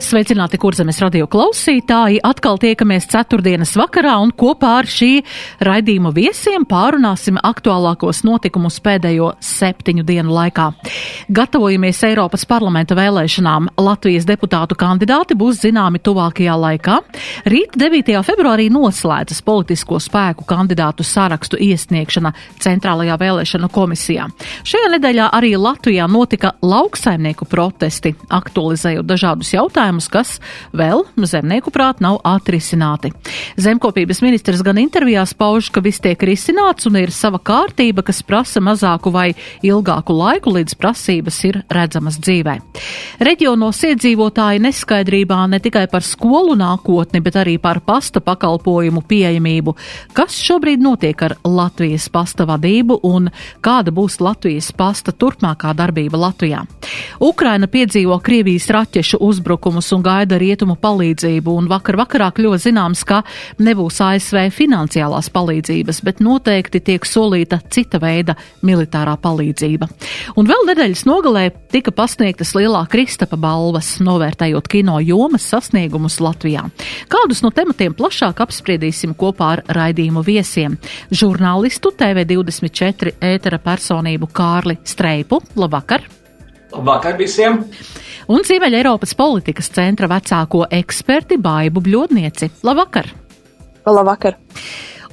Sveicināti, kurzemes radio klausītāji! Atkal tiekamies ceturtdienas vakarā un kopā ar šī raidījuma viesiem pārunāsim aktuālākos notikumus pēdējo septiņu dienu laikā. Gatavojamies Eiropas parlamenta vēlēšanām. Latvijas deputātu kandidāti būs zināmi tuvākajā laikā. Rīt 9. februārī noslēdzas politisko spēku kandidātu sarakstu iesniegšana Centrālajā vēlēšanu komisijā. Šajā nedēļā arī Latvijā notika lauksaimnieku protesti, aktualizējot dažādus jautājumus jautājumus, kas vēl zemnieku prāt nav atrisināti. Zemkopības ministrs gan intervijās pauž, ka viss tiek risināts un ir sava kārtība, kas prasa mazāku vai ilgāku laiku, līdz prasības ir redzamas dzīvē. Reģionos iedzīvotāji neskaidrībā ne tikai par skolu nākotni, bet arī par pasta pakalpojumu pieejamību. Kas šobrīd notiek ar Latvijas pasta vadību un kāda būs Latvijas pasta turpmākā darbība Latvijā? Ukraina piedzīvo Krievijas raķešu uzbrukumu uzdevumus un gaida rietumu palīdzību, un vakar vakarā kļuva zināms, ka nebūs ASV finansiālās palīdzības, bet noteikti tiek solīta cita veida militārā palīdzība. Un vēl nedēļas nogalē tika pasniegtas lielā Kristapa balvas, novērtējot kino jomas sasniegumus Latvijā. Kādus no tematiem plašāk apspriedīsim kopā ar raidījumu viesiem - žurnālistu TV24 ētera personību Kārli Streipu. Labvakar! Labvakar visiem! Un Ziemeļa Eiropas politikas centra vecāko eksperti Baibu Bļodnieci. Labvakar! Labvakar!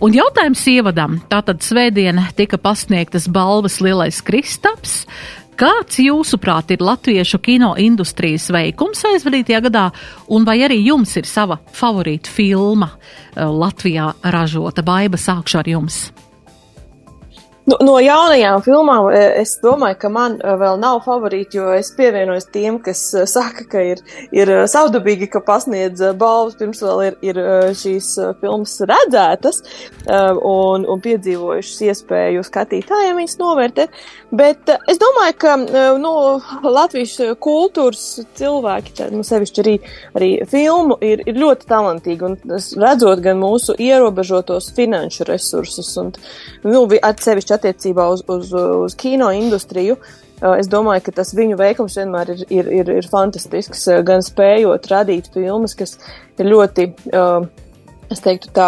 Un jautājums ievadam. Tātad svētdien tika pasniegtas balvas Lielais Kristaps. Kāds, jūsuprāt, ir latviešu kino industrijas veikums aizvadītajā gadā, un vai arī jums ir sava favorīta filma eh, Latvijā ražota? Baiba, sākšu ar jums! Nu, no jaunajām filmām e, es domāju, ka man e, vēl nav favorīti, jo es pievienojos tiem, kas e, saka, ka ir, ir saudabīgi, ka pasniedz balvas pirms vēl ir, ir šīs filmas redzētas un, un piedzīvojušas iespēju skatītājiem viņas novērtēt. Bet es domāju, ka nu, Latvijas kultūras cilvēki, nu, sevišķi arī, arī filmu, ir, ir ļoti talantīgi un redzot gan mūsu ierobežotos finanšu resursus un nu, atsevišķi attiecībā uz, uz, uz kino industriju. Es domāju, ka tas viņu veikums vienmēr ir, ir, ir, ir fantastisks, gan spējot radīt filmas, kas ir ļoti, uh, es teiktu, tā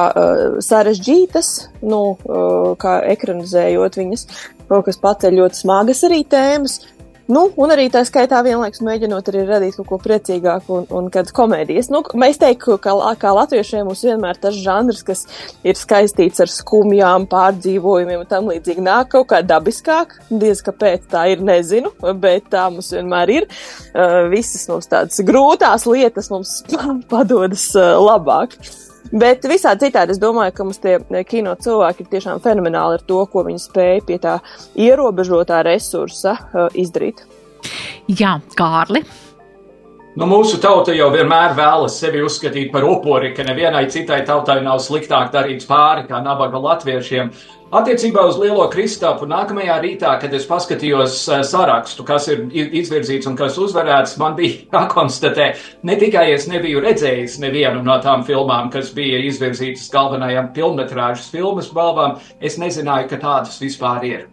sarežģītas, nu, kā ekranizējot viņas, kas paceļ ļoti smagas arī tēmas, Nu, un arī tā skaitā vienlaikus mēģinot arī radīt kaut ko priecīgāku un, un kādas komēdijas. Nu, mēs teiktu, ka kā latviešiem mums vienmēr tas žanrs, kas ir skaistīts ar skumjām, pārdzīvojumiem un tam līdzīgi, nāk kaut kā dabiskāk. Diez kāpēc tā ir, nezinu, bet tā mums vienmēr ir. Uh, visas mums tādas grūtās lietas mums padodas uh, labāk. Bet visādi citādi es domāju, ka mums tie kino cilvēki ir tiešām fenomenāli ar to, ko viņi spēj pie tā ierobežotā resursa uh, izdarīt. Jā, Kārli. Nu, mūsu tauta jau vienmēr vēlas sevi uzskatīt par upuri, ka nevienai citai tautai nav sliktāk darīts pāri kā nabaga latviešiem. Attiecībā uz Lielo Kristapu nākamajā rītā, kad es paskatījos uh, sarakstu, kas ir izvirzīts un kas uzvarēts, man bija jākonstatē, ne tikai es nebiju redzējis nevienu no tām filmām, kas bija izvirzītas galvenajām filmmetrāžas filmas balvām, es nezināju, ka tādas vispār ir.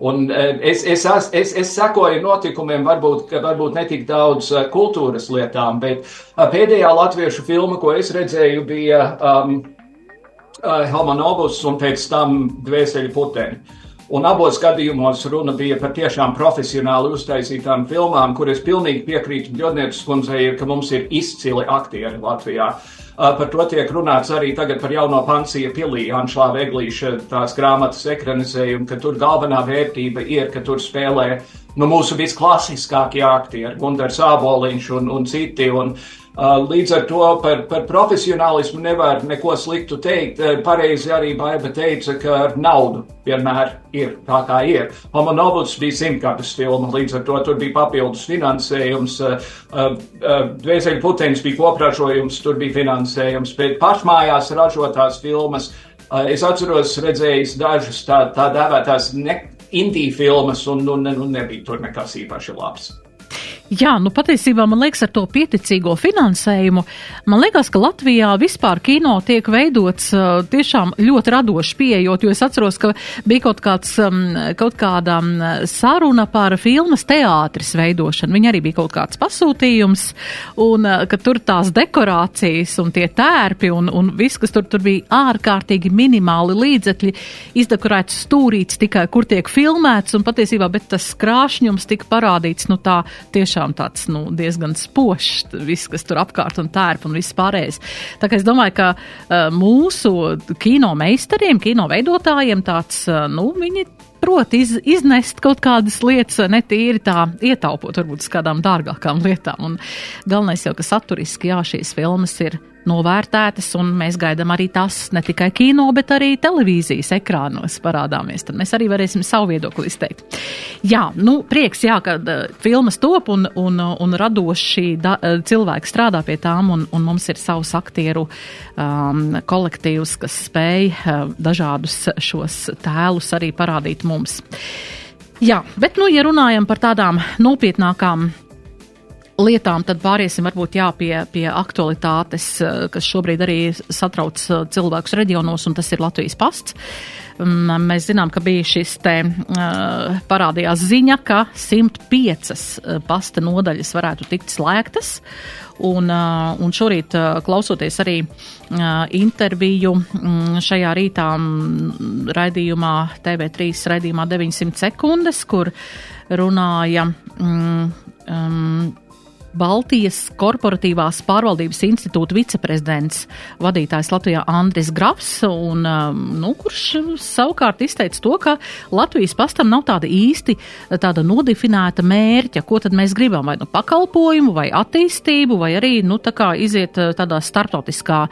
Un uh, es, es, es, es, sekoju notikumiem, varbūt, varbūt ne tik daudz uh, kultūras lietām, bet pēdējā latviešu filma, ko es redzēju, bija um, uh, Helmanovs un pēc tam Dvēseli puteni. Un abos gadījumos runa bija par tiešām profesionāli uztaisītām filmām, kur es pilnīgi piekrītu Bjodnieces kundzei, ka mums ir izcili aktieri Latvijā. Uh, par to tiek runāts arī tagad par jauno pansija pilī, Anšlāva Eglīša tās grāmatas ekranizējumu, ka tur galvenā vērtība ir, ka tur spēlē nu, mūsu visklasiskākie aktieri, Gundars Āboliņš un, un citi. Un, līdz ar to par, par profesionālismu nevar neko sliktu teikt. Uh, pareizi arī Baiba teica, ka ar naudu vienmēr ir tā, kā ir. Homonovs bija simtgadus filma, līdz ar to tur bija papildus finansējums. Uh, Dvēseli puteņš bija kopražojums, tur bija finansējums, bet pašmājās ražotās filmas. Es atceros, redzējis dažas tā, tā dēvētās indiju filmas, un, un, un nebija tur nekas īpaši labs. Jā, nu patiesībā man liekas ar to pieticīgo finansējumu. Man liekas, ka Latvijā vispār kino tiek veidots uh, tiešām ļoti radoši pieejot, jo es atceros, ka bija kaut, kāds, um, kaut kāda um, saruna par filmas teātris veidošanu. Viņa arī bija kaut kāds pasūtījums, un uh, ka tur tās dekorācijas un tie tērpi un, un viss, kas tur, tur bija ārkārtīgi minimāli līdzekļi, izdekorēts stūrīts tikai, kur tiek filmēts, un patiesībā, bet tas krāšņums tika parādīts, nu tā tiešām tiešām tāds nu, diezgan spožs, viss, kas tur apkārt un tērp un viss pārējais. Tā kā es domāju, ka uh, mūsu kino meistariem, kino veidotājiem tāds, uh, nu, viņi prot iz, iznest kaut kādas lietas, ne tīri tā ietaupot varbūt uz kādām dārgākām lietām. Un galvenais jau, ka saturiski, jā, šīs filmas ir novērtētas, un mēs gaidām arī tas ne tikai kino, bet arī televīzijas ekrānos parādāmies. Tad mēs arī varēsim savu viedokli izteikt. Jā, nu, prieks, jā, ka uh, filmas top un, un, un radoši da, uh, cilvēki strādā pie tām, un, un mums ir savs aktieru um, kolektīvs, kas spēj uh, dažādus šos tēlus arī parādīt mums. Jā, bet, nu, ja runājam par tādām nopietnākām lietām, tad pāriesim varbūt jā, pie, pie aktualitātes, eh, kas šobrīd arī satrauc eh, cilvēkus reģionos, un tas ir Latvijas pasts. Mm, mēs zinām, ka bija šis te uh, parādījās ziņa, ka 105 pasta nodaļas varētu tikt slēgtas. Un, un šorīt, klausoties arī interviju um, šajā rītā um, raidījumā, TV3 raidījumā 900 sekundes, kur runāja um, Baltijas korporatīvās pārvaldības institūta viceprezidents, vadītājs Latvijā Andris Grafs, un, um, nu, kurš savukārt izteica to, ka Latvijas pastam nav tāda īsti tāda nodefinēta mērķa, ko tad mēs gribam, vai nu pakalpojumu, vai attīstību, vai arī, nu, tā kā iziet uh, tādā startautiskā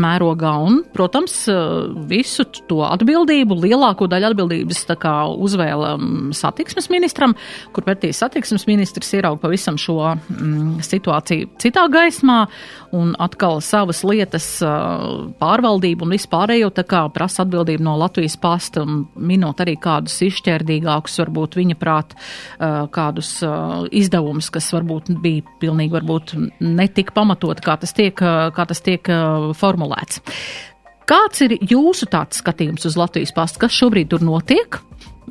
mērogā, un, protams, uh, visu to atbildību, lielāko daļu atbildības tā kā uzvēla um, satiksmes ministram, kur pretī satiksmes ministrs ierauga pavisam šo mm, situāciju citā gaismā un atkal savas lietas pārvaldību un vispārējo tā kā prasa atbildību no Latvijas pasta, minot arī kādus izšķērdīgākus, varbūt viņa prāt, kādus izdevumus, kas varbūt bija pilnīgi varbūt netik pamatot, kā tas tiek, kā tas tiek formulēts. Kāds ir jūsu tāds skatījums uz Latvijas pastu? Kas šobrīd tur notiek?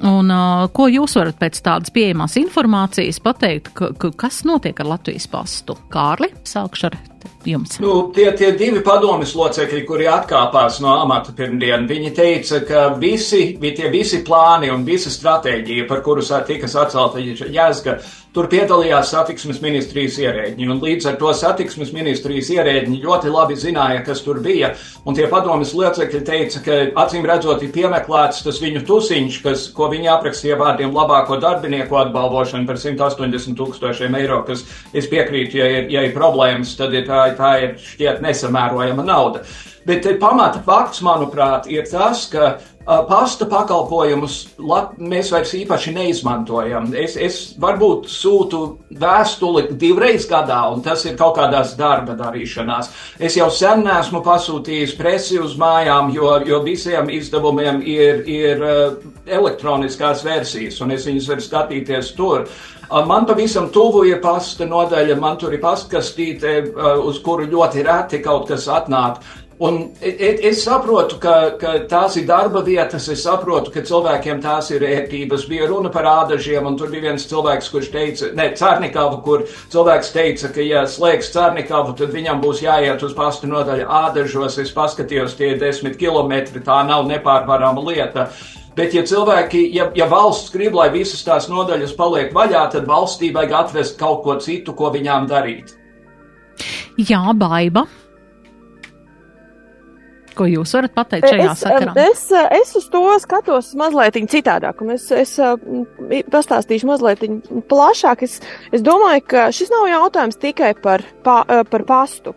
Un, uh, ko jūs varat pēc tādas pieejamās informācijas pateikt, ka, ka, kas notiek ar Latvijas pastu? Kārli, sākšu ar jums. Nu, tie, tie divi padomjas locekļi, kuri atkāpās no amata pirmdien, viņi teica, ka visi, tie visi plāni un visa stratēģija, par kuru tika sacelta Jāzga, tur piedalījās satiksmes ministrijas ierēģi. Un līdz ar to satiksmes ministrijas ierēģi ļoti labi zināja, kas tur bija. Un tie padomjas locekļi teica, ka acīm redzot, ir piemeklēts tas viņu tusiņš, kas, ko viņi aprakstīja vārdiem labāko darbinieku atbalvošanu par 180 tūkstošiem eiro, kas es piekrītu, ja ir, ja ir problēmas, tad ir tā tā ir šķiet nesamērojama nauda. Bet pamata fakts, manuprāt, ir tas, ka uh, pasta pakalpojumus mēs vairs īpaši neizmantojam. Es, es varbūt sūtu vēstuli divreiz gadā, un tas ir kaut kādās darba darīšanās. Es jau sen esmu pasūtījis presi uz mājām, jo, jo visiem izdevumiem ir, ir uh, elektroniskās versijas, un es viņus varu skatīties tur. Man pavisam tuvu ir pasta nodaļa, man tur ir pastkastīte, uz kuru ļoti reti kaut kas atnāk. Un es saprotu, ka, ka tās ir darba vietas, es saprotu, ka cilvēkiem tās ir ērtības. Bija runa par ādažiem, un tur bija viens cilvēks, kurš teica, ne, Cārnikavu, kur cilvēks teica, ka, ja slēgs Cārnikavu, tad viņam būs jāiet uz pastu nodaļu ādažos. Es paskatījos, tie ir desmit kilometri, tā nav nepārvarama lieta. Bet, ja cilvēki, ja, ja valsts grib, lai visas tās nodaļas paliek vaļā, tad valstī vajag atvest kaut ko citu, ko viņām darīt. Jā, baiva. Ko jūs varat pateikt šajā es, sakarā? Es, es uz to skatos mazliet citādāk, un es, es pastāstīšu mazliet plašāk. Es, es domāju, ka šis nav jautājums tikai par, pa, par pastu.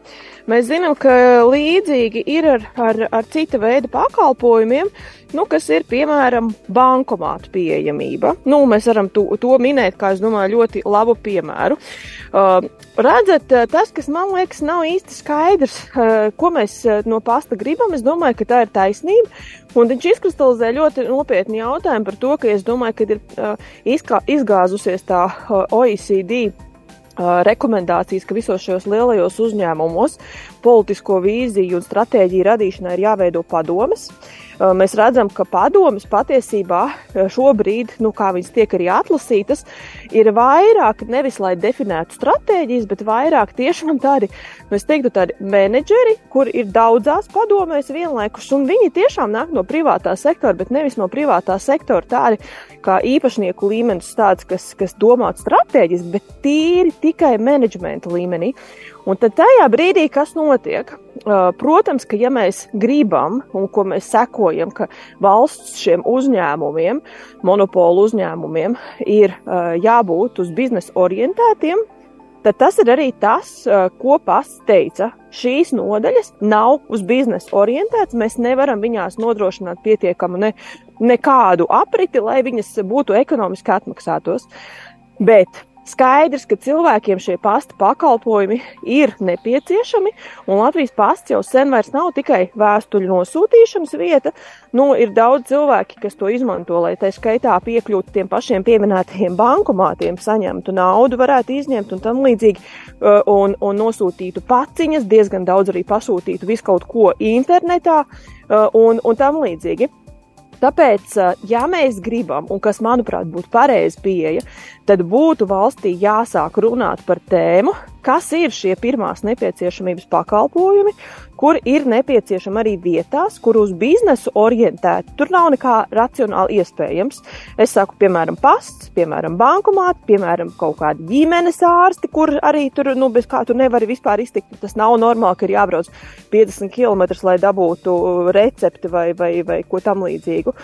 Mēs zinām, ka līdzīgi ir ar, ar, ar cita veida pakalpojumiem, nu, kas ir piemēram bankomātu pieejamība. Nu, mēs varam to, to minēt, kā domāju, ļoti labu piemēru. Uh, redzat, tas, kas man liekas, nav īsti skaidrs, uh, ko mēs no pasta gribam, es domāju, ka tā ir taisnība. Un viņš izkristalizē ļoti nopietni jautājumu par to, ka es domāju, ka ir uh, izkā, izgāzusies tā uh, OECD rekomendācijas, ka visos šajos lielajos uzņēmumos politisko vīziju un stratēģiju radīšanai ir jāveido padomas. Uh, mēs redzam, ka padomas patiesībā šobrīd, nu, kā viņas tiek arī atlasītas, ir vairāk nevis lai definētu stratēģijas, bet vairāk tiešām tādi, nu, es teiktu, tādi menedžeri, kur ir daudzās padomēs vienlaikus, un viņi tiešām nāk no privātā sektora, bet nevis no privātā sektora tādi kā īpašnieku līmenis tāds, kas, kas domātu stratēģiski, bet tīri tikai menedžmenta līmenī. Un tad tajā brīdī, kas notiek? Protams, ka ja mēs gribam un ko mēs sekojam, ka valsts šiem uzņēmumiem, monopolu uzņēmumiem ir jābūt uz biznesa orientētiem, tad tas ir arī tas, ko pats teica. Šīs nodaļas nav uz biznesa orientētas. Mēs nevaram viņās nodrošināt pietiekamu ne, nekādu apriti, lai viņas būtu ekonomiski atmaksātos. Bet Skaidrs, ka cilvēkiem šie pasta pakalpojumi ir nepieciešami, un Latvijas pasts jau sen vairs nav tikai vēstuļu nosūtīšanas vieta. Nu, ir daudz cilvēki, kas to izmanto, lai tā skaitā piekļūtu tiem pašiem pieminētajiem bankomātiem, saņemtu naudu, varētu izņemt un tam līdzīgi, uh, un, un nosūtītu paciņas, diezgan daudz arī pasūtītu visu kaut ko internetā uh, un, un tam līdzīgi. Tāpēc, ja mēs gribam, un kas manuprāt būtu pareiza pieeja, tad būtu valstī jāsāk runāt par tēmu, kas ir šie pirmās nepieciešamības pakalpojumi, kur ir nepieciešama arī vietās, kur uz biznesu orientēti. Tur nav nekā racionāli iespējams. Es saku, piemēram, pasts, piemēram, bankomāti, piemēram, kaut kādi ģimenes ārsti, kur arī tur, nu, bez kā tu nevari vispār iztikt. Tas nav normāli, ka ir jābrauc 50 km, lai dabūtu recepti vai, vai, vai ko tam līdzīgu.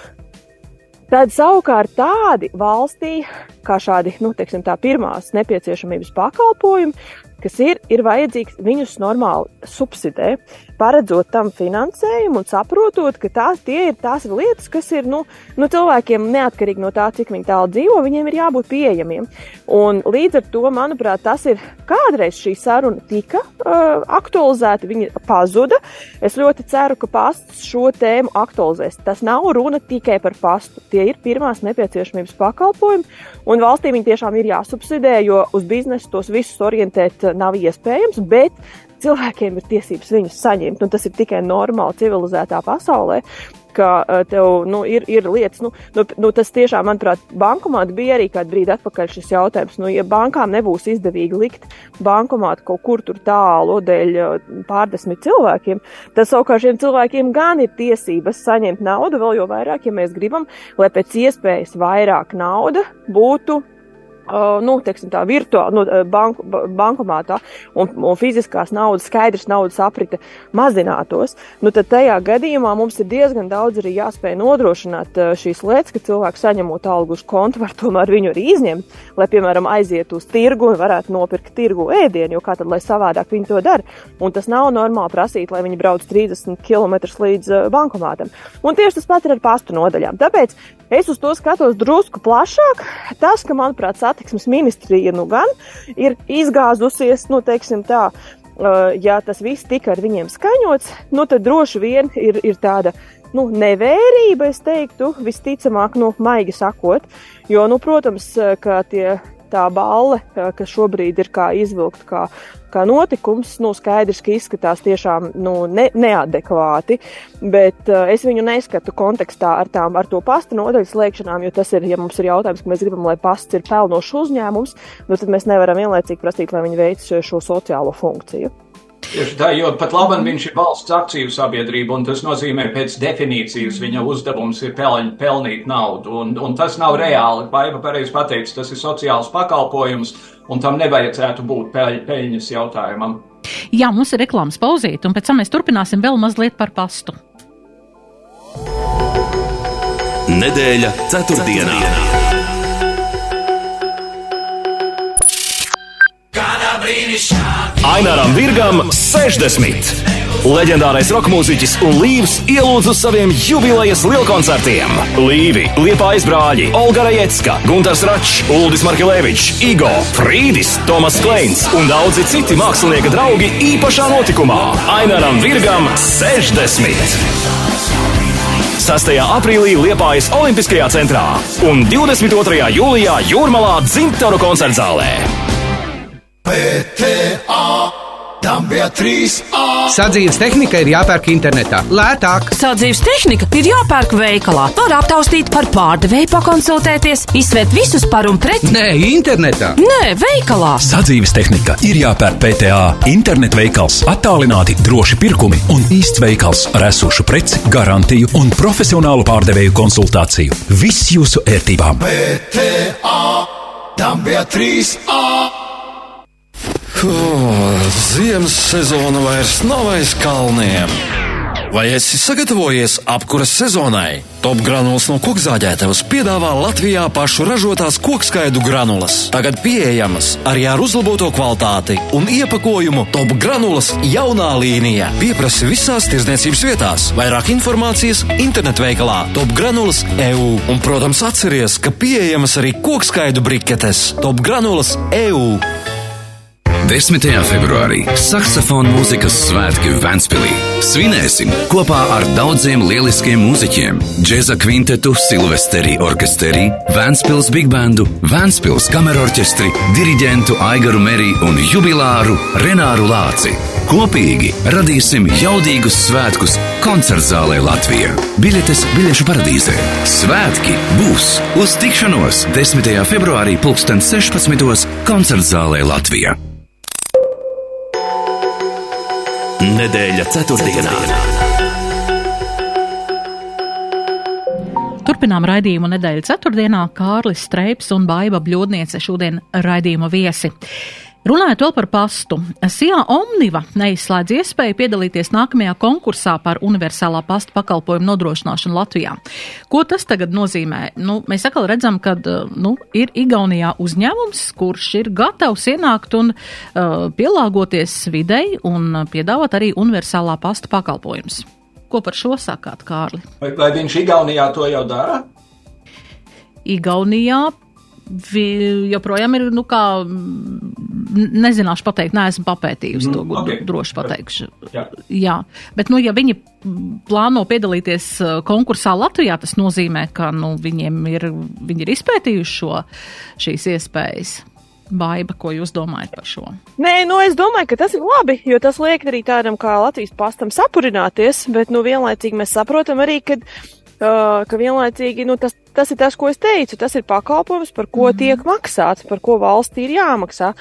Tad savukārt tādi valstī, kā šādi, nu, teiksim, tā pirmās nepieciešamības pakalpojumi, kas ir, ir vajadzīgs viņus normāli subsidē, paredzot tam finansējumu un saprotot, ka tās ir tās lietas, kas ir nu, nu, cilvēkiem neatkarīgi no tā, cik viņi tālu dzīvo, viņiem ir jābūt pieejamiem. Un līdz ar to, manuprāt, tas ir kādreiz šī saruna tika uh, aktualizēta, viņa pazuda. Es ļoti ceru, ka pasts šo tēmu aktualizēs. Tas nav runa tikai par pastu. Tie ir pirmās nepieciešamības pakalpojumi, un valstī viņi tiešām ir jāsubsidē, jo uz biznesu tos visus orientēt nav iespējams, bet cilvēkiem ir tiesības viņus saņemt. Tas ir tikai normāli civilizētā pasaulē, ka uh, tev nu, ir, ir lietas, nu, nu, nu, tas tiešām, manuprāt, bankomāti bija arī kādu brīdi atpakaļ šis jautājums. Nu, ja bankām nebūs izdevīgi likt bankomātu kaut kur tur tālu dēļ pārdesmit cilvēkiem, tad savukārt šiem cilvēkiem gan ir tiesības saņemt naudu, vēl jo vairāk, ja mēs gribam, lai pēc iespējas vairāk nauda būtu nu, teiksim, tā virtuāli, nu, banku, bankomātā un, un fiziskās naudas, skaidrs naudas aprite mazinātos, nu, tad tajā gadījumā mums ir diezgan daudz arī jāspēj nodrošināt šīs lietas, ka cilvēks saņemot algu uz kontu, var tomēr viņu arī izņemt, lai, piemēram, aiziet uz tirgu un varētu nopirkt tirgu ēdienu, jo kā tad, lai savādāk viņi to dara. Un tas nav normāli prasīt, lai viņi brauc 30 km līdz bankomātam. Un tieši tas pats ir ar pastu nodaļām. Tāpēc Es uz to skatos drusku plašāk. Tas, ka, manuprāt, satiksmes ministrija nu gan ir izgāzusies, nu, teiksim tā, ja tas viss tika ar viņiem skaņots, nu, tad droši vien ir, ir tāda nu, nevērība, es teiktu, visticamāk, nu, maigi sakot. Jo, nu, protams, ka tie tā balle, kas šobrīd ir kā izvilkt kā, kā notikums, nu, skaidrs, ka izskatās tiešām nu, ne, neadekvāti, bet uh, es viņu neskatu kontekstā ar, tām, ar to pasta nodaļu slēgšanām, jo tas ir, ja mums ir jautājums, ka mēs gribam, lai pasts ir pelnošs uzņēmums, nu, tad mēs nevaram vienlaicīgi prasīt, lai viņi veic šo sociālo funkciju. Tieši tā, jo pat labi viņš ir valsts akciju sabiedrība, un tas nozīmē pēc definīcijas viņa uzdevums ir peln, pelnīt naudu. Un, un tas nav reāli. Baiva pareizi pateica, tas ir sociāls pakalpojums, un tam nevajadzētu būt peļ, peļņas jautājumam. Jā, mums ir reklāmas pauzīt, un pēc tam mēs turpināsim vēl mazliet par pastu. Nedēļa ceturtdienā. ceturtdienā. Aināram Virgam 60. Leģendārais roka mūziķis un Līvs ielūdz uz saviem jubilejas lielkoncertiem. Līvi, Liepājas brāļi, Olga Rajecka, Gunārs Račs, Uldis Markelēvičs, Igo, Frīdis, Tomas Kleins un daudzi citi mākslinieka draugi īpašā notikumā - Ainaram Virgam 60! 6. aprīlī Liepājas Olimpiskajā centrā un 22. jūlijā Jūrmalā Dzintaru koncertzālē. PTA tam bija trīs A. Sadzīves tehnika ir jāpērk internetā. Lētāk. Sadzīves tehnika ir jāpērk veikalā. Var aptaustīt par pārdevēju, pakonsultēties, izsvērt visus par un pret. Nē, internetā. Nē, veikalā. Sadzīves tehnika ir jāpērk PTA. Internet veikals, attālināti droši pirkumi un īsts veikals ar esošu preci, garantiju un profesionālu pārdevēju konsultāciju. Viss jūsu ērtībām. PTA tam bija trīs A. Ziemas sezona vairs nav aiz kalniem. Vai esi sagatavojies apkuras sezonai? Top granulas no kokzāģētavas piedāvā Latvijā pašu ražotās kokskaidu granulas. Tagad pieejamas arī ar uzlaboto kvalitāti un iepakojumu Top granulas jaunā līnija. Pieprasi visās tirdzniecības vietās. Vairāk informācijas internetveikalā Top granulas EU. Un, protams, atceries, ka pieejamas arī kokskaidu briketes Top granulas EU. 10. februārī saksofona mūzikas svētki Vēnspilī. Svinēsim kopā ar daudziem lieliskiem mūziķiem - džēza kvintetu, Silvesteri orķesteri, Vēnspils big bandu, Vēnspils kamerorķestri, diriģentu Aigaru Meri un jubilāru Renāru Lāci. Kopīgi radīsim jaudīgus svētkus koncertzālē Latvijā. Biļetes biļešu paradīzē. Svētki būs uz tikšanos 10. februārī 2016. koncertzālē Latvijā. Nedēļa ceturtdienā. Turpinām raidījumu nedēļas ceturtdienā. Kārlis Streips un Baiva Bļodniece šodien raidījuma viesi. Runājot vēl par pastu, SIA Omniva neizslēdz iespēju piedalīties nākamajā konkursā par universālā pasta pakalpojumu nodrošināšanu Latvijā. Ko tas tagad nozīmē? Nu, mēs atkal redzam, ka nu, ir Igaunijā uzņēmums, kurš ir gatavs ienākt un uh, pielāgoties videi un piedāvāt arī universālā pasta pakalpojumus. Ko par šo sakāt, Kārli? Vai, vai viņš Igaunijā to jau dara? Igaunijā joprojām ir, nu, kā, nezināšu pateikt, neesmu papētījusi mm, to, okay. droši pateikšu. Jā. Jā, bet, nu, ja viņi plāno piedalīties uh, konkursā Latvijā, tas nozīmē, ka, nu, viņiem ir, viņi ir izpētījuši šo, šīs iespējas. Baiba, ko jūs domājat par šo? Nē, nu es domāju, ka tas ir labi, jo tas liek arī tādam kā Latvijas pastam sapurināties, bet nu vienlaicīgi mēs saprotam arī, ka Uh, ka vienlaicīgi nu, tas, tas ir tas, ko es teicu, tas ir pakalpojums, par ko mm -hmm. tiek maksāts, par ko valstī ir jāmaksā.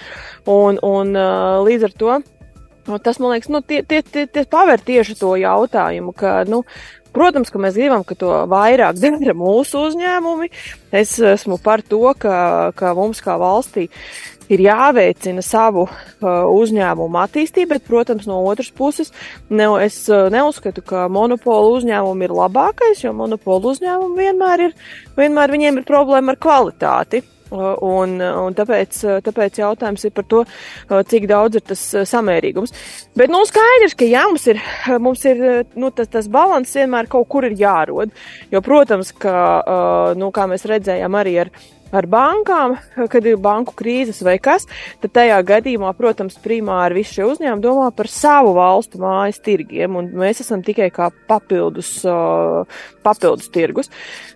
Un, un uh, līdz ar to nu, tas, man liekas, nu, tie, tie, tie, tie paver tieši to jautājumu, ka, nu, Protams, ka mēs gribam, ka to vairāk dara mūsu uzņēmumi. Es esmu par to, ka, ka mums kā valstī ir jāveicina savu uh, uzņēmumu attīstību, bet, protams, no otras puses, ne, es uh, neuzskatu, ka monopolu uzņēmumi ir labākais, jo monopolu uzņēmumi vienmēr ir, vienmēr viņiem ir problēma ar kvalitāti. Uh, un, un tāpēc, tāpēc jautājums ir par to, cik daudz ir tas samērīgums. Bet, nu, skaidrs, ka jā, mums ir, mums ir nu, tas, tas balans vienmēr kaut kur ir jārod. Jo, protams, ka, nu, kā mēs redzējām arī ar ar bankām, kad ir banku krīzes vai kas, tad tajā gadījumā, protams, primāri visi šie uzņēmumi domā par savu valstu mājas tirgiem, un mēs esam tikai kā papildus, uh, papildus tirgus.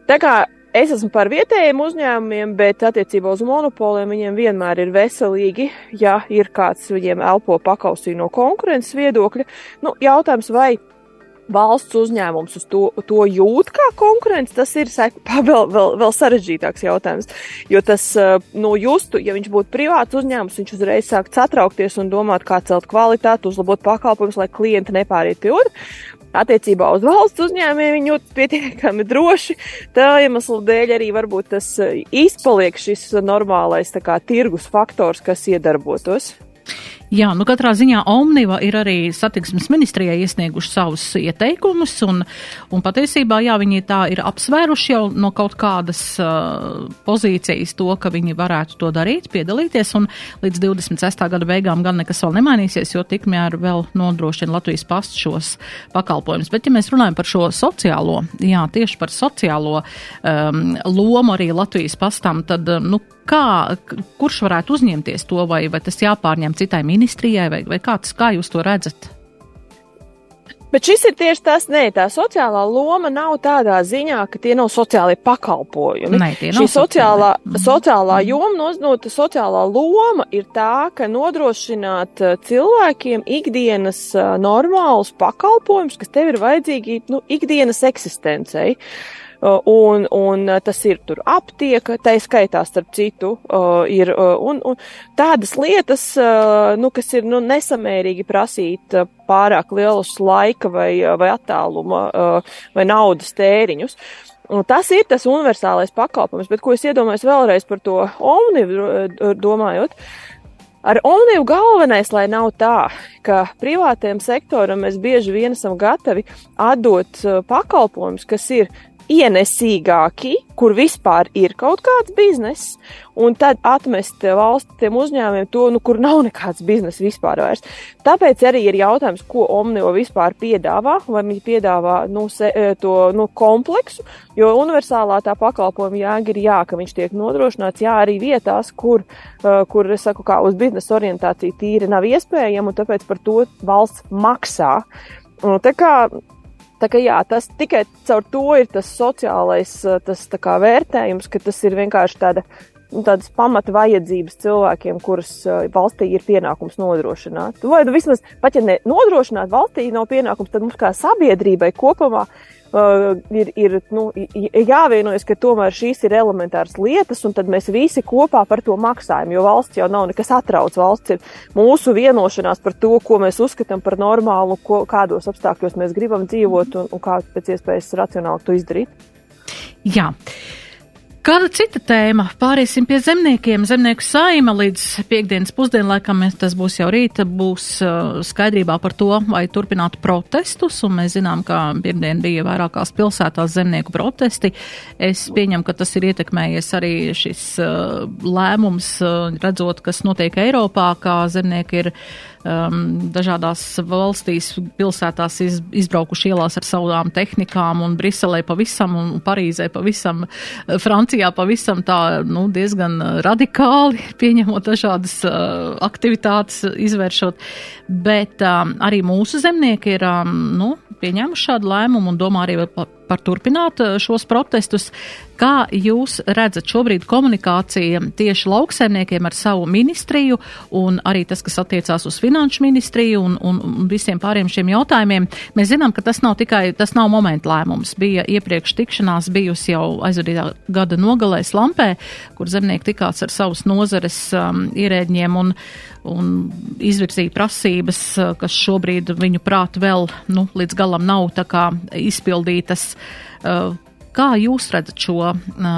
Tā kā Es esmu par vietējiem uzņēmumiem, bet attiecībā uz monopoliem viņiem vienmēr ir veselīgi, ja ir kāds viņiem elpo pakausī no konkurences viedokļa. Nu, jautājums, vai valsts uzņēmums uz to, to jūt kā konkurence, tas ir vēl, vēl, vēl sarežģītāks jautājums. Jo tas, eh, nu, justu, ja viņš būtu privāts uzņēmums, viņš uzreiz sāktu satraukties un domāt, kā celt kvalitāti, uzlabot pakalpojumus, lai klienti nepāriet pie otra. Attiecībā uz valsts uzņēmumiem viņi jūtas pietiekami droši. Tā iemesla dēļ arī varbūt tas eh, izpaliek šis normālais kā, tirgus faktors, kas iedarbotos. Jā, nu katrā ziņā Omniva ir arī satiksmes ministrijai iesnieguši savus ieteikumus, un, un patiesībā, jā, viņi tā ir apsvēruši jau no kaut kādas uh, pozīcijas to, ka viņi varētu to darīt, piedalīties, un līdz 26. gada beigām gan nekas vēl nemainīsies, jo tikmēr vēl nodrošina Latvijas pasts šos pakalpojumus. Bet, ja mēs runājam par šo sociālo, jā, tieši par sociālo um, lomu arī Latvijas pastam, tad, nu, Kā, kurš varētu uzņemties to, vai, vai tas jāpārņem citai ministrijai, vai, vai kā, tas, kā jūs to redzat? Bet šis ir tieši tas, nē, tā sociālā loma nav tādā ziņā, ka tie nav sociālie pakalpojumi. Nē, tie nav Šī sociālā, sociālie. sociālā joma, no, no, sociālā loma ir tā, ka nodrošināt uh, cilvēkiem ikdienas uh, normālus pakalpojumus, kas tev ir vajadzīgi nu, ikdienas eksistencei. Uh, Un, un uh, tas ir tur aptieka, tā skaitā starp citu, uh, ir uh, un, un tādas lietas, uh, nu, kas ir nu, nesamērīgi prasīt uh, pārāk lielus laika vai, uh, vai attāluma uh, vai naudas tēriņus. Un tas ir tas universālais pakalpojums, bet ko es iedomājos vēlreiz par to omnivu uh, domājot. Ar omnivu galvenais, lai nav tā, ka privātajam sektoram mēs bieži vien esam gatavi atdot uh, pakalpojumus, kas ir ienesīgāki, kur vispār ir kaut kāds bizness, un tad atmest valsts tiem uzņēmumiem to, nu, kur nav nekāds bizness vispār vairs. Tāpēc arī ir jautājums, ko Omnio vispār piedāvā, vai viņi piedāvā nu, se, to nu, kompleksu, jo universālā tā pakalpojuma jēga ir jā, ka viņš tiek nodrošināts, jā, arī vietās, kur, uh, kur es saku, kā uz biznesa orientāciju tīri nav iespējama, un tāpēc par to valsts maksā. Un, tā kā Tā kā jā, tas tikai caur to ir tas sociālais tas, kā, vērtējums, ka tas ir vienkārši tāda, nu, tādas pamata vajadzības cilvēkiem, kurus valstī ir pienākums nodrošināt. Vai nu, vismaz pat ja ne nodrošināt valstī nav pienākums, tad mums kā sabiedrībai kopumā uh, ir, ir nu, jāvienojas, ka tomēr šīs ir elementāras lietas, un tad mēs visi kopā par to maksājam, jo valsts jau nav nekas atrauc. Valsts ir mūsu vienošanās par to, ko mēs uzskatām par normālu, ko, kādos apstākļos mēs gribam dzīvot un, un kā pēc iespējas racionāli to izdarīt. Jā. Kāda cita tēma? Pāriesim pie zemniekiem. Zemnieku saima līdz piekdienas pusdienlaikam, tas būs jau rīta, būs uh, skaidrībā par to, vai turpināt protestus, un mēs zinām, ka piekdien bija vairākās pilsētās zemnieku protesti. Es pieņemu, ka tas ir ietekmējies arī šis uh, lēmums, uh, redzot, kas notiek Eiropā, kā zemnieki ir um, dažādās valstīs, pilsētās iz, izbraukuši ielās ar savām tehnikām, un Briselē pavisam, un Parīzē pavisam, Francijā Francijā pavisam tā nu, diezgan radikāli pieņemot dažādas uh, aktivitātes, izvēršot, bet um, arī mūsu zemnieki ir um, nu, pieņēmuši šādu lēmumu un domā arī par, par turpināt šos protestus. Kā jūs redzat šobrīd komunikācija tieši lauksaimniekiem ar savu ministriju un arī tas, kas attiecās uz finanšu ministriju un, un, un visiem pāriem šiem jautājumiem? Mēs zinām, ka tas nav tikai, tas nav momenta lēmums. Bija iepriekš tikšanās bijusi jau aizvadītā gada nogalē Slampē, kur zemnieki tikās ar savus nozares um, ierēģiem un, un izvirzīja prasības, kas šobrīd viņu prāt vēl nu, līdz galam nav kā izpildītas. Uh, Kā jūs redzat šo uh,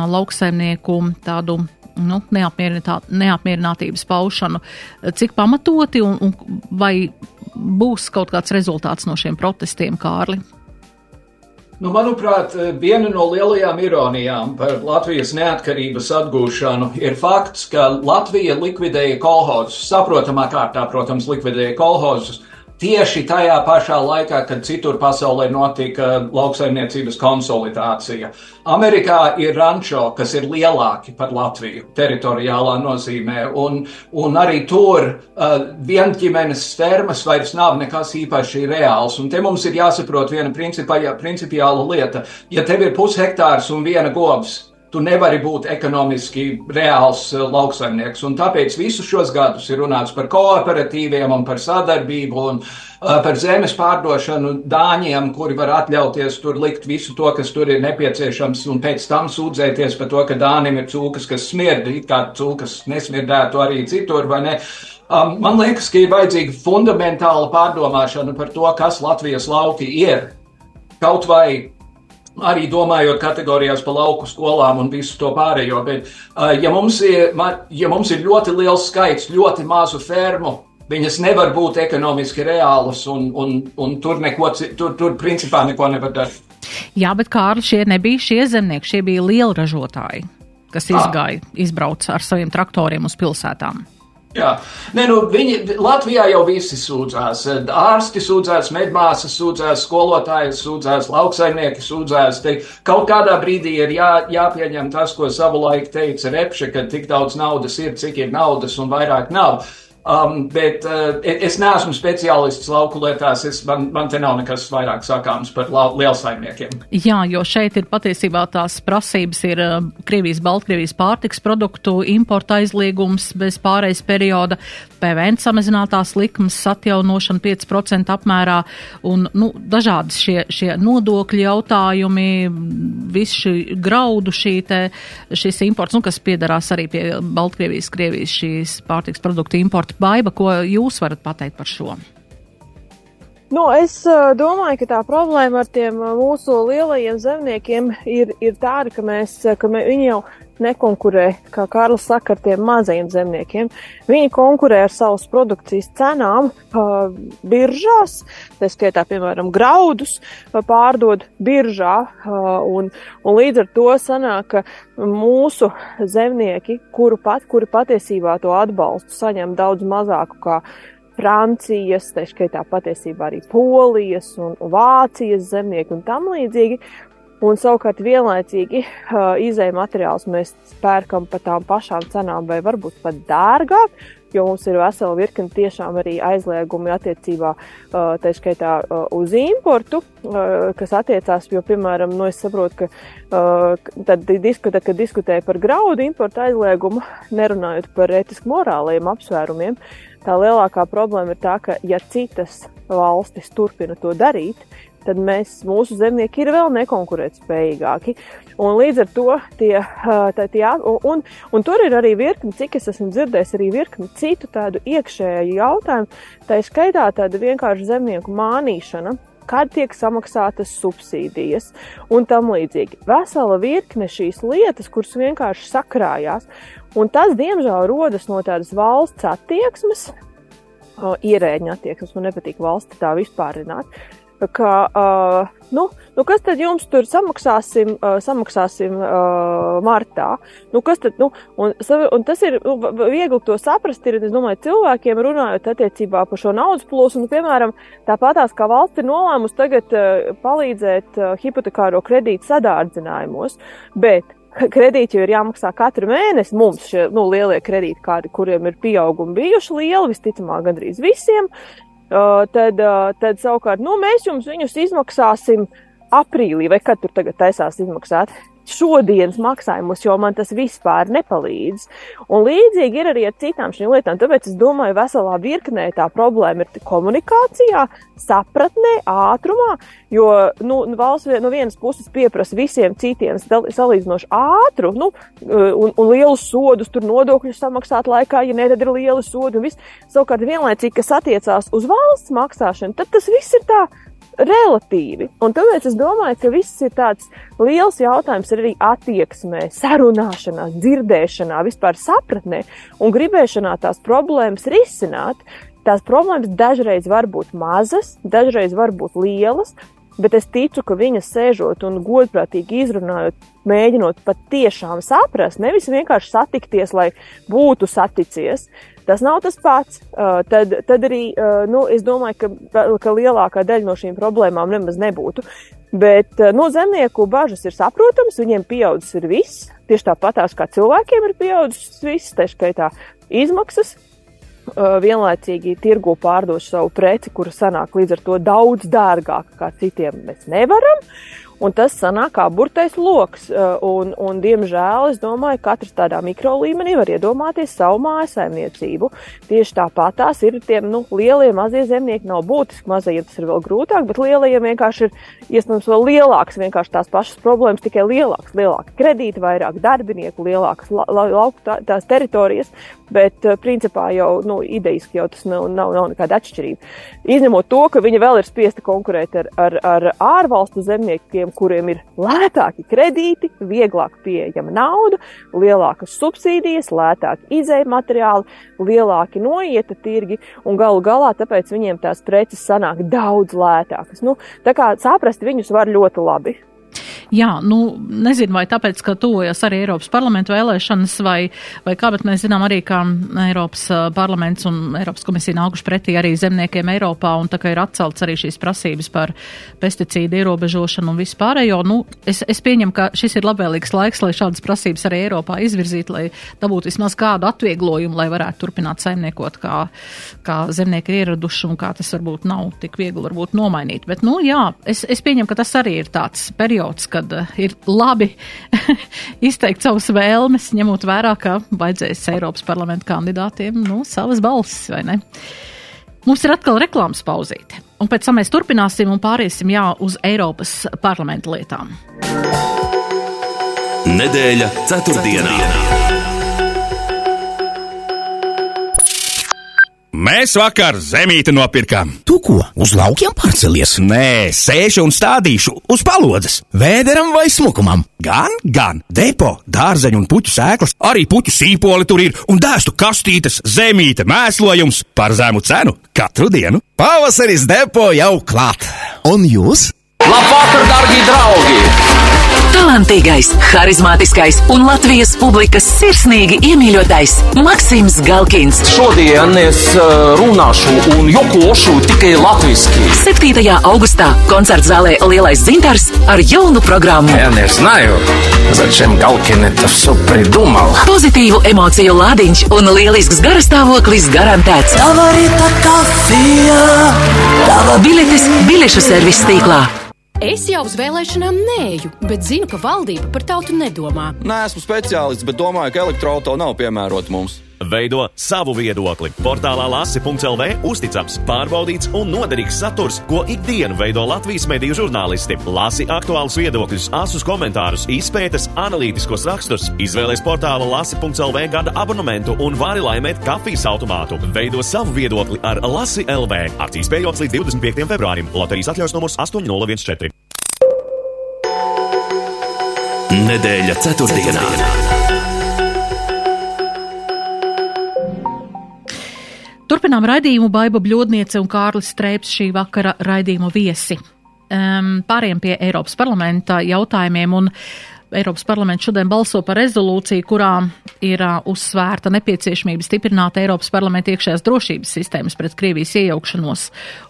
lauksaimnieku tādu nu, neapmierinātības paušanu? Cik pamatoti un, un vai būs kaut kāds rezultāts no šiem protestiem, Kārli? Nu, manuprāt, viena no lielajām ironijām par Latvijas neatkarības atgūšanu ir fakts, ka Latvija likvidēja kolhozus. Saprotamā kārtā, protams, likvidēja kolhozus Tieši tajā pašā laikā, kad citur pasaulē notika lauksaimniecības konsolidācija. Amerikā ir rančo, kas ir lielāki par Latviju teritoriālā nozīmē, un, un arī tur uh, vienģimenes fermas vairs nav nekas īpaši reāls. Un te mums ir jāsaprot viena principiāla lieta. Ja tev ir pushektārs un viena govs, Tu nevari būt ekonomiski reāls uh, lauksaimnieks. Un tāpēc visus šos gadus ir runāts par kooperatīviem un par sadarbību un uh, par zemes pārdošanu dāņiem, kuri var atļauties tur likt visu to, kas tur ir nepieciešams, un pēc tam sūdzēties par to, ka dānim ir cūkas, kas smird, kā cūkas nesmirdētu arī citur, vai ne? Um, man liekas, ka ir vajadzīga fundamentāla pārdomāšana par to, kas Latvijas lauki ir. Kaut vai arī domājot kategorijās par lauku skolām un visu to pārējo. Bet, ja mums ir, ja mums ir ļoti liels skaits ļoti mazu fermu, viņas nevar būt ekonomiski reālas, un, un, un tur, neko, tur, tur principā neko nevar darīt. Jā, bet Kārli, šie nebija šie zemnieki, šie bija liela ražotāji, kas izgāja, izbrauca ar saviem traktoriem uz pilsētām. Jā, Nē, nu, viņi Latvijā jau visi sūdzās. Ārsti sūdzās, medmāsas sūdzās, skolotāji sūdzās, lauksaimnieki sūdzās. Te kaut kādā brīdī ir jā, jāpieņem tas, ko savulaik teica Repše, ka tik daudz naudas ir, cik ir naudas un vairāk nav. Um, bet uh, es neesmu speciālists lauku lietās, es, man, man te nav nekas vairāk sakāms par lielsaimniekiem. Jā, jo šeit ir patiesībā tās prasības ir uh, Krievijas, Baltkrievijas pārtiks produktu importa aizliegums bez pārejas perioda, PVN samazinātās likmes atjaunošana 5% apmērā un nu, dažādas šie, šie nodokļu jautājumi, viss šī graudu šī te, šis imports, nu, kas piedarās arī pie Baltkrievijas, Krievijas šīs pārtiks produktu importa. Baiba, ko jūs varat pateikt par šo? Nu, es domāju, ka tā problēma ar tiem mūsu lielajiem zemniekiem ir, ir tāda, ka, mēs, ka mē, viņi jau nekonkurē, kā Kārlis saka, ar tiem mazajiem zemniekiem. Viņi konkurē ar savas produkcijas cenām uh, biržās, tā skaitā, piemēram, graudus uh, pārdod biržā, uh, un, un līdz ar to sanāk, ka mūsu zemnieki, kuru pat, kuri patiesībā to atbalstu saņem daudz mazāku kā Francijas, tā skaitā patiesībā arī Polijas un Vācijas zemnieki un tam līdzīgi. Un savukārt vienlaicīgi uh, izēja materiālus mēs pērkam par tām pašām cenām, vai varbūt pat dārgāk, jo mums ir vesela virkne tiešām arī aizliegumi attiecībā uh, tā skaitā uh, uz importu, uh, kas attiecās, jo, piemēram, nu, es saprotu, ka tad, diskutē, kad diskutēja par graudu importu aizliegumu, nerunājot par etiski morālajiem apsvērumiem, tā lielākā problēma ir tā, ka ja citas valstis turpina to darīt, tad mēs, mūsu zemnieki ir vēl nekonkurētspējīgāki. Un līdz ar to tie, tā, tie un, un tur ir arī virkni, cik es esmu dzirdējis, arī virkni citu tādu iekšēju jautājumu. Tā ir skaitā tāda vienkārši zemnieku mānīšana, kad tiek samaksātas subsīdijas un tam līdzīgi. Vesela virkne šīs lietas, kuras vienkārši sakrājās. Un tas, diemžēl, rodas no tādas valsts attieksmes, ierēģiņa attieksmes, man nepatīk valsti tā vispārināt ka, uh, nu, nu, kas tad jums tur samaksāsim, uh, samaksāsim uh, martā? Nu, kas tad, nu, un, un tas ir nu, viegli to saprast, ir, es domāju, cilvēkiem runājot attiecībā par šo naudas plūsmu, nu, piemēram, tāpatās kā valsts ir nolēmusi tagad uh, palīdzēt uh, hipotekāro kredītu sadārdzinājumos, bet kredīti jau ir jāmaksā katru mēnesi. Mums šie nu, lielie kredīti, kādi, kuriem ir pieaugumi bijuši lieli, visticamāk, gandrīz visiem, tad, tad savukārt nu, mēs jums viņus izmaksāsim aprīlī, vai kad tur tagad taisās izmaksāt. Šodienas maksājumus, jo man tas vispār nepalīdz. Un līdzīgi ir arī ar citām šīm lietām. Tāpēc es domāju, veselā virknē tā problēma ir komunikācijā, sapratnē, ātrumā. Jo nu, valsts no vienas puses pieprasa visiem citiem salīdzinoši ātru nu, un, un lielus sodus, tur nodokļus samaksāt laikā, ja ne, tad ir lieli sodi. Savukārt, vienlaicīgi, kas attiecās uz valsts maksāšanu, tad tas viss ir tā relatīvi. Un tāpēc es domāju, ka viss ir tāds liels jautājums arī attieksmē, sarunāšanā, dzirdēšanā, vispār sapratnē un gribēšanā tās problēmas risināt. Tās problēmas dažreiz var būt mazas, dažreiz var būt lielas, bet es ticu, ka viņas sēžot un godprātīgi izrunājot, mēģinot patiešām saprast, nevis vienkārši satikties, lai būtu saticies. Tas nav tas pats. Uh, tad, tad arī uh, nu, es domāju, ka, ka lielākā daļa no šīm problēmām nemaz nebūtu. Bet uh, no zemnieku bažas ir saprotamas, viņiem pieaudzis ir viss. Tieši tāpatās kā cilvēkiem ir pieaudzis viss, tā skaitā izmaksas, vienlaicīgi tirgu pārdot savu preci, kura sanāk līdz ar to daudz dārgāk kā citiem, mēs nevaram. Un tas sanāk kā burtais lokus. Un, un, diemžēl, es domāju, ka katrs tādā mikro līmenī var iedomāties savu mājasaimniecību. Tieši tāpat tās ir tiem nu, lielie, mazie zemnieki. Nav būtiski, mazajiem tas ir vēl grūtāk, bet lielajiem vienkārši ir iespējams vēl lielāks, vienkārši tās pašas problēmas, tikai lielāks, lielāka kredīta, vairāk darbinieku, lielākas la, la, lauku tā, tās teritorijas. Bet uh, principā jau nu, idejiski jau tas nav, nav, nav nekāda atšķirība. Izņemot to, ka viņi vēl ir spiesti konkurēt ar, ar, ar ārvalstu zemniekiem, kuriem ir lētāki kredīti, vieglāk pieejama nauda, lielākas subsīdijas, lētāki izēja materiāli, lielāki noieta tirgi un galu galā tāpēc viņiem tās preces sanāk daudz lētākas. Nu, tā kā saprast viņus var ļoti labi. Jā, nu, nezinu, vai tāpēc, ka tuvojas arī Eiropas parlamentu vēlēšanas, vai, vai kā, bet mēs zinām arī, ka Eiropas parlaments un Eiropas komisija nākuši pretī arī zemniekiem Eiropā, un tā kā ir atcelts arī šīs prasības par pesticīdu ierobežošanu un vispārējo, nu, es, es pieņemu, ka šis ir labvēlīgs laiks, lai šādas prasības arī Eiropā izvirzītu, lai dabūtu vismaz kādu atvieglojumu, lai varētu turpināt saimniekot, kā, kā zemnieki ir ieraduši, un kā tas varbūt nav tik viegli varbūt nomainīt. Bet, nu, jā, es, es pieņemu, ka tas arī ir tāds periods, kad uh, ir labi izteikt savas vēlmes, ņemot vērā, ka vajadzēs Eiropas parlamenta kandidātiem nu, savas balsis, vai ne? Mums ir atkal reklāmas pauzīte, un pēc tam mēs turpināsim un pāriesim jā, uz Eiropas parlamenta lietām. Nedēļa ceturtdienā. ceturtdienā. Mēs vakar zemīti nopirkām. Tu ko? Uz laukiem pārcelies? Nē, sēžu un stādīšu uz palodzes. Vēderam vai smukumam? Gan, gan. Depo, dārzeņu un puķu sēklas, arī puķu sīpoli tur ir un dēstu kastītes, zemīte, mēslojums par zemu cenu katru dienu. Pavasaris depo jau klāt. Un jūs? Labvakar, darbie draugi! Talantīgais, harizmātiskais un Latvijas publikas sirsnīgi iemīļotais Maksims Galkins. Šodien es uh, runāšu un jokošu tikai latviešu. 7. augustā koncerta zālē Lielais Zintars ar jaunu programmu. Я не знаю, зачем Галкин это все придумал. Pozitīvu emociju lādiņš un lielisks garastāvoklis garantēts. Biletes bilešu servisa tīklā. Es jau uz vēlēšanām neju, bet zinu, ka valdība par tautu nedomā. Nē, esmu speciālists, bet domāju, ka elektroautorāta nav piemērota mums. Veido savu viedokli. Portālā lasi.CLV uzticams, pārbaudīts un noderīgs saturs, ko ikdienu veido Latvijas mediju žurnālisti. Lasi aktuālus viedokļus, asus komentārus, izpētes, analītiskos rakstus, izvēlēs portāla lasi.CLV gada abonementu un vari laimēt kafijas automātu. Veido savu viedokli ar Lasi LV. Akcijas pieejams līdz 25. februārim. Loterijas atļaus numurs 8014. Nedēļa ceturtdienā. ceturtdienā. Turpinām raidījumu Baiba Bļodniece un Kārlis Streips šī vakara raidījumu viesi. Um, pāriem pie Eiropas parlamenta jautājumiem un Eiropas parlaments šodien balso par rezolūciju, kurā ir uh, uzsvērta nepieciešamība stiprināt Eiropas parlamenta iekšējās drošības sistēmas pret Krievijas iejaukšanos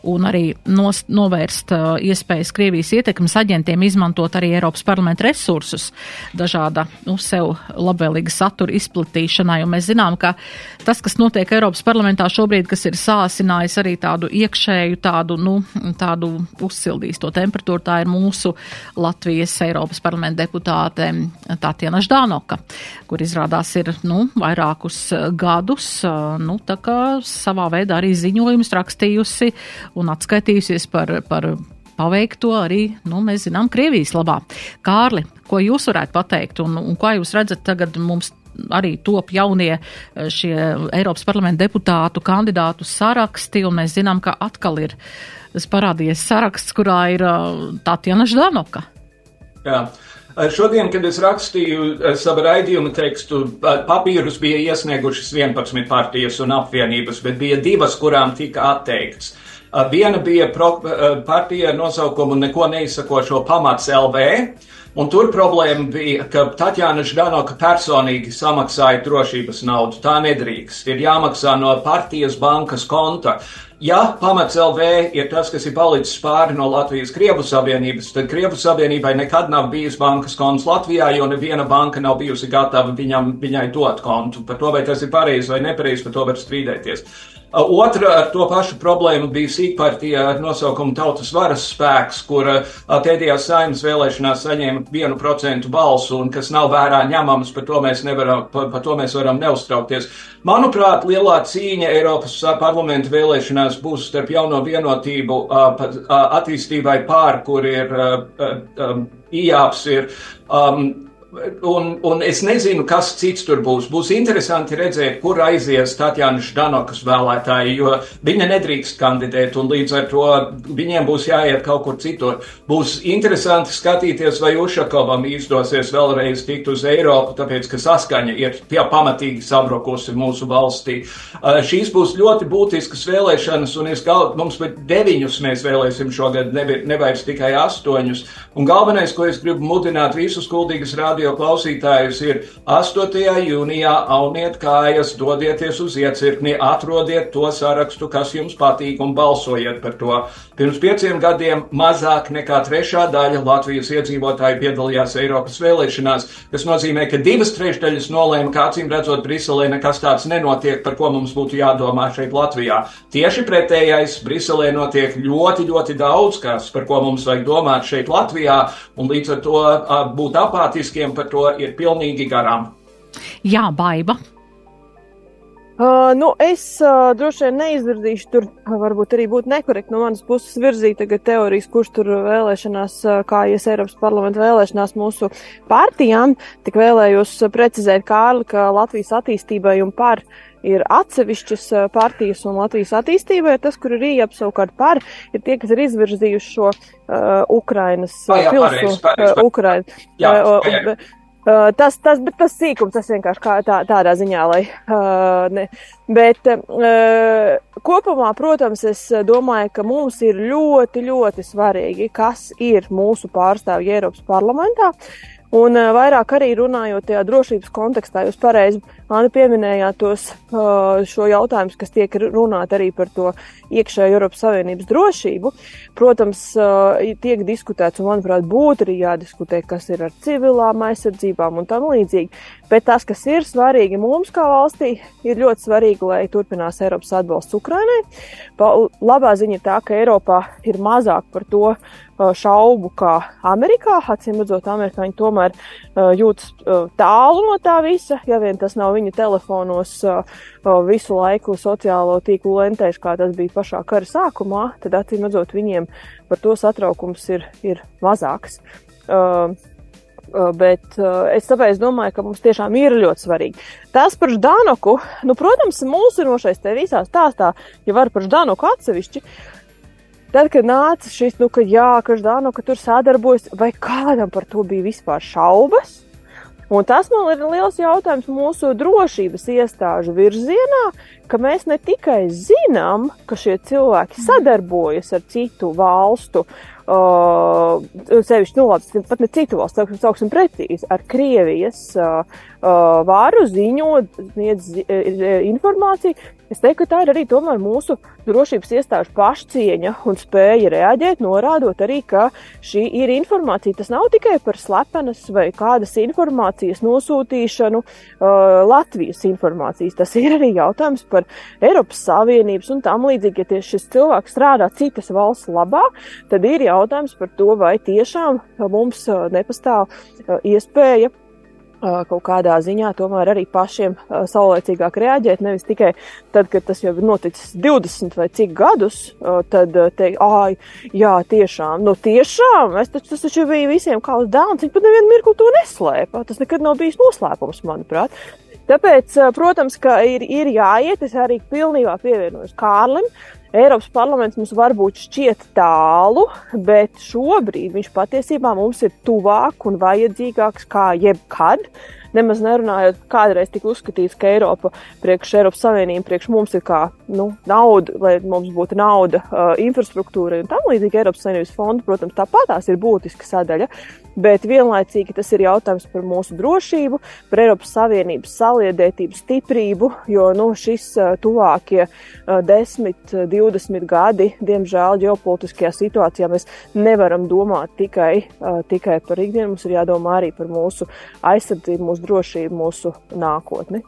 un arī nos, novērst uh, iespējas Krievijas ietekmes aģentiem izmantot arī Eiropas parlamenta resursus dažāda nu, sev labvēlīga satura izplatīšanai. Un mēs zinām, ka tas, kas notiek Eiropas parlamentā šobrīd, kas ir sāsinājis arī tādu iekšēju, tādu, nu, tādu uzsildījis to temperatūru, tā ir mūsu Latvijas Eiropas parlamenta deputāta deputāte Tatjana Ždānoka, kur izrādās ir nu, vairākus gadus nu, savā veidā arī ziņojumus rakstījusi un atskaitījusies par, par paveikto arī, nu, mēs zinām, Krievijas labā. Kārli, ko jūs varētu pateikt un, un kā jūs redzat tagad mums arī top jaunie šie Eiropas parlamenta deputātu kandidātu saraksti, un mēs zinām, ka atkal ir parādījies saraksts, kurā ir Tatjana Ždanoka. Jā. Šodien, kad es rakstīju savu raidījumu tekstu, papīrus bija iesniegušas 11 partijas un apvienības, bet bija divas, kurām tika atteikts. Viena bija partija ar nosaukumu Neko neizsakošo pamats LV, un tur problēma bija, ka Tatjana Ždanoka personīgi samaksāja drošības naudu. Tā nedrīkst. Ir jāmaksā no partijas bankas konta. Ja pamats LV ir tas, kas ir palicis pāri no Latvijas Krievu Savienības, tad Krievu Savienībai nekad nav bijis bankas konts Latvijā, jo neviena banka nav bijusi gatava viņam, viņai dot kontu. Par to, vai tas ir pareizi vai nepareizi, par to var strīdēties. Otra ar to pašu problēmu bija sīkpartija ar nosaukumu Tautas varas spēks, kur pēdējās saimnes vēlēšanās saņēma vienu procentu balsu un kas nav vērā ņemams, par to mēs, nevaram, par, par to mēs varam neuztraukties. Manuprāt, lielā cīņa Eiropas parlamenta vēlēšanās būs starp jauno vienotību attīstībai pār, kur ir IAPS, ir um, Un, un es nezinu, kas cits tur būs. Būs interesanti redzēt, kur aizies Tatjana Ždanokas vēlētāji, jo viņa nedrīkst kandidēt, un līdz ar to viņiem būs jāiet kaut kur citur. Būs interesanti skatīties, vai Ušakovam izdosies vēlreiz tikt uz Eiropu, tāpēc, ka saskaņa ir pamatīgi sabrukusi mūsu valstī. Šīs būs ļoti būtiskas vēlēšanas, un es gal, mums deviņus mēs vēlēsim šogad, nevairs tikai astoņus. Un galvenais, ko es gribu mudināt visus kuldīgas rādīt, radio klausītājus ir 8. jūnijā auniet kājas, dodieties uz iecirkni, atrodiet to sarakstu, kas jums patīk un balsojiet par to. Pirms pieciem gadiem mazāk nekā trešā daļa Latvijas iedzīvotāju piedalījās Eiropas vēlēšanās, kas nozīmē, ka divas trešdaļas nolēma, ka acīm redzot Briselē nekas tāds nenotiek, par ko mums būtu jādomā šeit Latvijā. Tieši pretējais Briselē notiek ļoti, ļoti daudz kas, par ko mums vajag domāt šeit Latvijā, un līdz ar to būt apātiskiem par to ir pilnīgi garām. Jā, baiva. Uh, nu, es uh, droši vien neizvirzīšu tur, varbūt arī būtu nekorekti no manas puses virzīt teorijas, kurš tur vēlēšanās, uh, kā ies Eiropas parlamenta vēlēšanās mūsu partijām. Tik vēlējos precizēt, Kārli, ka Latvijas attīstībai un par ir atsevišķas partijas un Latvijas attīstībai, tas, kur ir ieap savukārt par, ir tie, kas ir izvirzījuši šo uh, Ukrainas uh, pilsu, uh, Ukraina. Jā, uh, Uh, tas, tas, bet tas sīkums, tas vienkārši kā tā, tādā ziņā, lai. Uh, ne. Bet uh, kopumā, protams, es domāju, ka mums ir ļoti, ļoti svarīgi, kas ir mūsu pārstāvji Eiropas parlamentā. Un uh, vairāk arī runājot tajā drošības kontekstā, jūs pareizi Anna pieminējāt tos šo jautājumus, kas tiek runāt arī par to iekšējo Eiropas Savienības drošību. Protams, tiek diskutēts, un manuprāt, būtu arī jādiskutē, kas ir ar civilām aizsardzībām un tam līdzīgi. Bet tas, kas ir svarīgi mums kā valstī, ir ļoti svarīgi, lai turpinās Eiropas atbalsts Ukrainai. Labā ziņa ir tā, ka Eiropā ir mazāk par to šaubu kā Amerikā. Acīm redzot, amerikāņi tomēr jūtas tālu no tā visa, ja vien tas nav viņu telefonos visu laiku sociālo tīklu lentēs, kā tas bija pašā kara sākumā, tad acīm redzot, viņiem par to satraukums ir, ir mazāks. Bet es tāpēc domāju, ka mums tiešām ir ļoti svarīgi. Tas par Ždanoku, nu, protams, mūsinošais te visā stāstā, ja var par Ždanoku atsevišķi, Tad, kad nāca šis, nu, ka jā, ka Ždanoka tur sadarbojas, vai kādam par to bija vispār šaubas? Un tas man ir liels jautājums mūsu drošības iestāžu virzienā, ka mēs ne tikai zinām, ka šie cilvēki sadarbojas ar citu valstu, uh, sevišķi, nu, labi, pat ne citu valstu, sauksim precīzi, ar Krievijas uh, uh, varu ziņot, sniedz uh, informāciju, Es teiktu, ka tā ir arī mūsu drošības iestāžu pašcieņa un spēja reaģēt, norādot arī, ka šī ir informācija. Tas nav tikai par slepenas vai kādas informācijas nosūtīšanu, uh, Latvijas informācijas. Tas ir arī jautājums par Eiropas Savienības un tam līdzīgi, ja tieši šis cilvēks strādā citas valsts labā, tad ir jautājums par to, vai tiešām mums uh, nepastāv uh, iespēja kaut kādā ziņā tomēr arī pašiem saulēcīgāk reaģēt. Nevis tikai tad, kad tas jau ir noticis 20 vai cik gadus, tad teikt, ah, jā, tiešām, nu tiešām, es taču, tas taču bija visiem kā uz dēlns, viņi pat nevienu mirkli to neslēpa. Tas nekad nav bijis noslēpums, manuprāt. Tāpēc, protams, ka ir, ir jāiet, es arī pilnībā pievienojos Kārlim. Eiropas parlaments mums varbūt šķiet tālu, bet šobrīd viņš patiesībā mums ir tuvāk un vajadzīgāks kā jebkad. Nemaz nerunājot, kādreiz tika uzskatīts, ka Eiropa priekš Eiropas Savienība priekš mums ir kā nu, nauda, lai mums būtu nauda, uh, infrastruktūra un tam līdzīgi Eiropas Savienības fonda, protams, tāpat tās ir būtiska sadaļa bet vienlaicīgi tas ir jautājums par mūsu drošību, par Eiropas Savienības saliedētību, stiprību, jo nu, šis tuvākie 10, 20 gadi, diemžēl, ģeopolitiskajā situācijā mēs nevaram domāt tikai, tikai par ikdienu, mums ir jādomā arī par mūsu aizsardzību, mūsu drošību, mūsu nākotni.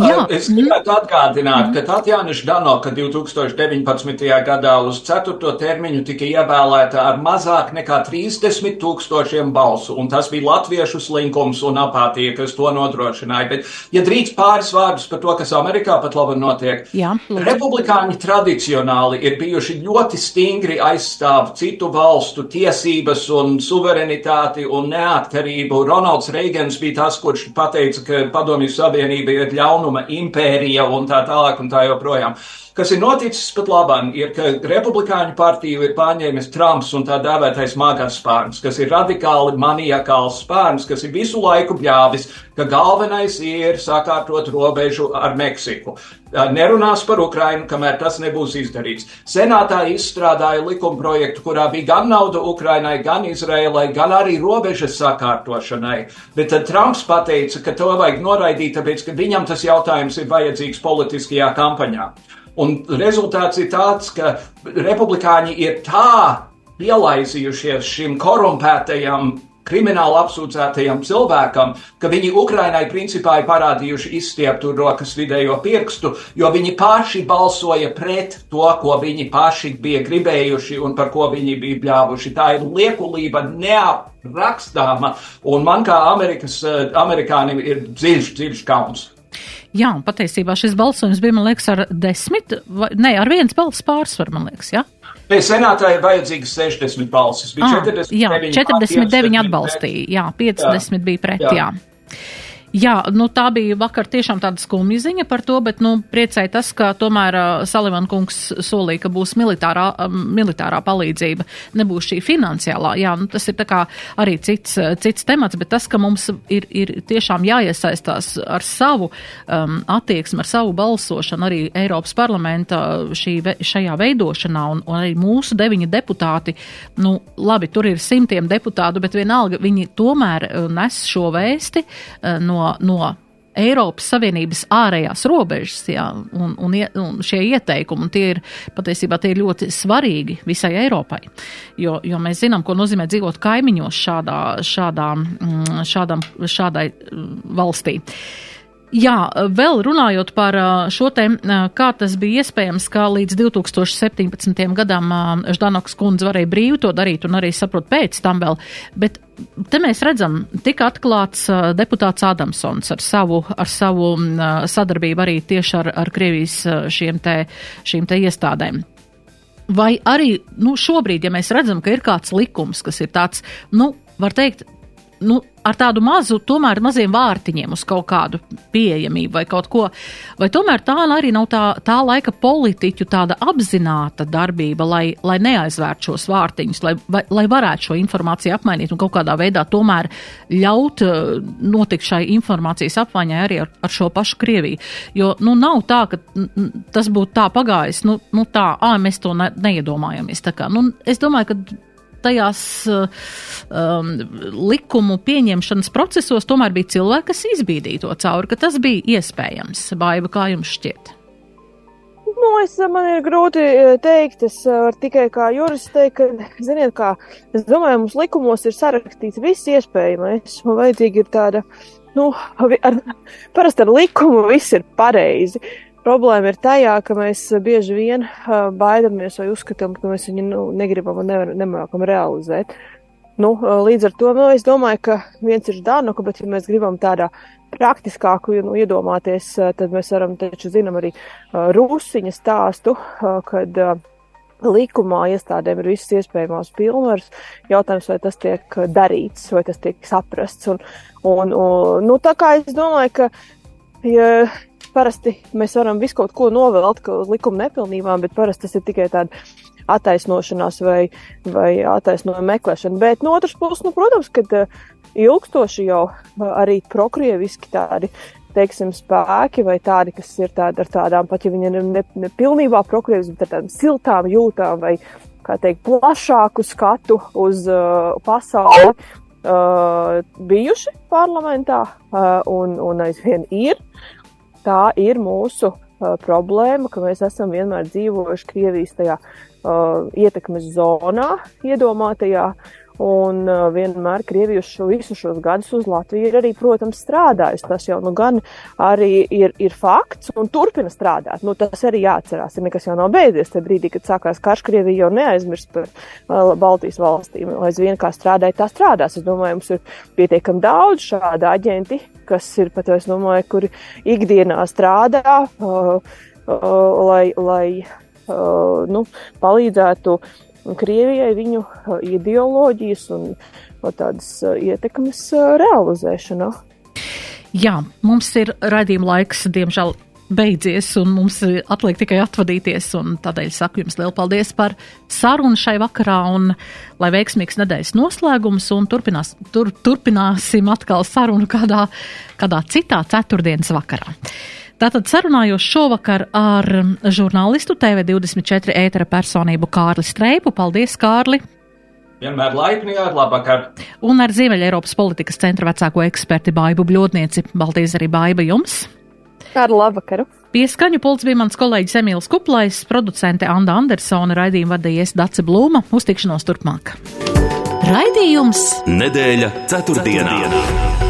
Jā. Es gribētu atgādināt, ka Tatjana Ždanoka 2019. gadā uz ceturto termiņu tika ievēlēta ar mazāk nekā 30 tūkstošiem balsu, un tas bija latviešu slinkums un apātija, kas to nodrošināja. Bet, ja drīkst pāris vārdus par to, kas Amerikā pat labi notiek, Jā, republikāņi tradicionāli ir bijuši ļoti stingri aizstāv citu valstu tiesības un suverenitāti un neatkarību. Ronalds Reigans bija tas, kurš pateica, ka Padomju Savienība ir ļaunuma impērija un tā tālāk un tā joprojām. Kas ir noticis pat labāk, ir, ka Republikāņu partiju ir pārņēmis Trumps un tā dēvētais magās spārns, kas ir radikāli maniakāls spārns, kas ir visu laiku bļāvis, ka galvenais ir sakārtot robežu ar Meksiku. Nerunās par Ukrainu, kamēr tas nebūs izdarīts. Senātā izstrādāja likuma projektu, kurā bija gan nauda Ukrainai, gan Izrēlai, gan arī robežas sakārtošanai. Bet tad Trumps pateica, ka to vajag noraidīt, tāpēc, ka viņam tas jautājums ir vajadzīgs politiskajā kampaņā. Un rezultāts ir tāds, ka republikāņi ir tā pielaizījušies šim korumpētajam krimināli apsūdzētajam cilvēkam, ka viņi Ukrainai principā ir parādījuši izstieptu rokas vidējo pirkstu, jo viņi paši balsoja pret to, ko viņi paši bija gribējuši un par ko viņi bija bļāvuši. Tā ir liekulība neaprakstāma, un man kā Amerikas, amerikānim ir dziļš, dziļš kauns. Jā, un patiesībā šis balsojums bija, man liekas, ar desmit, vai, ne, ar viens balss pārsvaru, man liekas, jā? Nē, senātā ir vajadzīgas 60 balsis. Bija Ah, 49, jā, 49 50 atbalstīja, jā, 50 Jā. bija pret, Jā. jā. Jā, nu tā bija vakar tiešām tāda skumja ziņa par to, bet, nu, priecēja tas, ka tomēr uh, Salivan kungs solīja, ka būs militārā, um, militārā palīdzība, nebūs šī finansiālā. Jā, nu tas ir tā kā arī cits, uh, cits temats, bet tas, ka mums ir, ir tiešām jāiesaistās ar savu um, attieksmi, ar savu balsošanu arī Eiropas parlamenta šī, šajā veidošanā un, un arī mūsu deviņi deputāti, nu, labi, tur ir simtiem deputātu, bet vienalga viņi tomēr uh, nes šo vēsti uh, no, no Eiropas Savienības ārējās robežas, jā, un, un, un šie ieteikumi, un tie ir patiesībā tie ir ļoti svarīgi visai Eiropai, jo, jo mēs zinām, ko nozīmē dzīvot kaimiņos šādā, šādā, mm, šādam, šādai mm, valstī. Jā, vēl runājot par ā, šo te, ā, kā tas bija iespējams, kā līdz 2017. gadam Ždanoks kundze varēja brīvi to darīt un arī saprot pēc tam vēl, bet te mēs redzam, tika atklāts deputāts Adamsons ar savu, ar savu ā, sadarbību arī tieši ar, ar Krievijas šiem te, šīm te iestādēm. Vai arī nu, šobrīd, ja mēs redzam, ka ir kāds likums, kas ir tāds, nu, var teikt, nu, ar tādu mazu, tomēr maziem vārtiņiem uz kaut kādu pieejamību vai kaut ko, vai tomēr tā arī nav tā, tā laika politiķu tāda apzināta darbība, lai, lai neaizvērt šos vārtiņus, lai, vai, lai varētu šo informāciju apmainīt un kaut kādā veidā tomēr ļaut eh, notikt šai informācijas apmaiņai arī ar, ar šo pašu Krieviju. Jo, nu, nav tā, ka tas būtu tā pagājis, nu, nu tā, ā, mēs to ne, neiedomājamies. Tā kā, nu, es domāju, ka tajās um, likumu pieņemšanas procesos tomēr bija cilvēki, kas izbīdīja to cauri, ka tas bija iespējams. Baiva, kā jums šķiet? Nu, es, man ir grūti eh, teikt, es eh, varu tikai kā jurists teikt, ka, ziniet, kā, es domāju, mums likumos ir sarakstīts viss iespējamais, un vajadzīga ir tāda, nu, ar, parasti ar likumu viss ir pareizi. Problēma ir tajā, ka mēs bieži vien uh, baidamies vai uzskatām, ka mēs viņu nu, negribam un nevar, nemākam realizēt. Nu, uh, līdz ar to nu, es domāju, ka viens ir Dānuka, bet ja mēs gribam tādā praktiskāku nu, iedomāties, tad mēs varam taču zinām arī Rūsiņa stāstu, kad likumā iestādēm ir visas iespējamās pilnvaras. Jautājums, vai tas tiek darīts, vai tas tiek saprasts. Un, un, un, nu, tā kā es domāju, ka ja, parasti mēs varam visu kaut ko novelt uz likuma nepilnībām, bet parasti tas ir tikai tāda attaisnošanās vai, vai attaisnojuma meklēšana. Bet no otras puses, nu, protams, ka uh, ilgstoši jau uh, arī prokrieviski tādi teiksim, spēki vai tādi, kas ir tādi ar tādām, pat ja viņi ir ne, ne pilnībā prokrievis, bet ar tādām siltām jūtām vai, kā teikt, plašāku skatu uz uh, pasauli, uh, bijuši parlamentā uh, un, un aizvien ir. Tā ir mūsu uh, problēma, ka mēs esam vienmēr dzīvojuši Krievijas tajā uh, ietekmes zonā, iedomātajā. Un uh, vienmēr Krievija šo visu šos gadus uz Latviju ir arī, protams, strādājusi. Tas jau nu gan arī ir, ir fakts un turpina strādāt. Nu, tas arī jāatcerās. Ir nekas jau nav beidzies. Tajā brīdī, kad sākās karš, Krievija jau neaizmirst par uh, Baltijas valstīm. Aizvien kā strādāja, tā strādās. Es domāju, mums ir pietiekami daudz šādu aģenti, kas ir pat, es domāju, kuri ikdienā strādā, uh, uh, lai, lai uh, nu, palīdzētu Krievijai viņu ideoloģijas un tādas ietekmes realizēšanā. Jā, mums ir raidījuma laiks, diemžēl, beidzies, un mums atliek tikai atvadīties. Tādēļ saku jums lielu paldies par sarunu šai vakarā, un lai veiksmīgs nedēļas noslēgums, un turpinās, tur, turpināsim atkal sarunu kādā, kādā citā ceturtdienas vakarā. Tātad sarunājos šovakar ar žurnālistu TV24 ētera personību Kārli Streipu. Paldies, Kārli! Vienmēr laipni ar labvakar. Un ar Ziemeļa Eiropas politikas centra vecāko eksperti Baibu Bļodnieci. Paldies arī Baiba jums! Kādu labvakaru! Pieskaņu pults bija mans kolēģis Emīls Kuplais, producente Anda Andersona, raidījumu vadījies Dace Blūma. Uz tikšanos turpmāk! Raidījums Nedēļa ceturtdienā! ceturtdienā.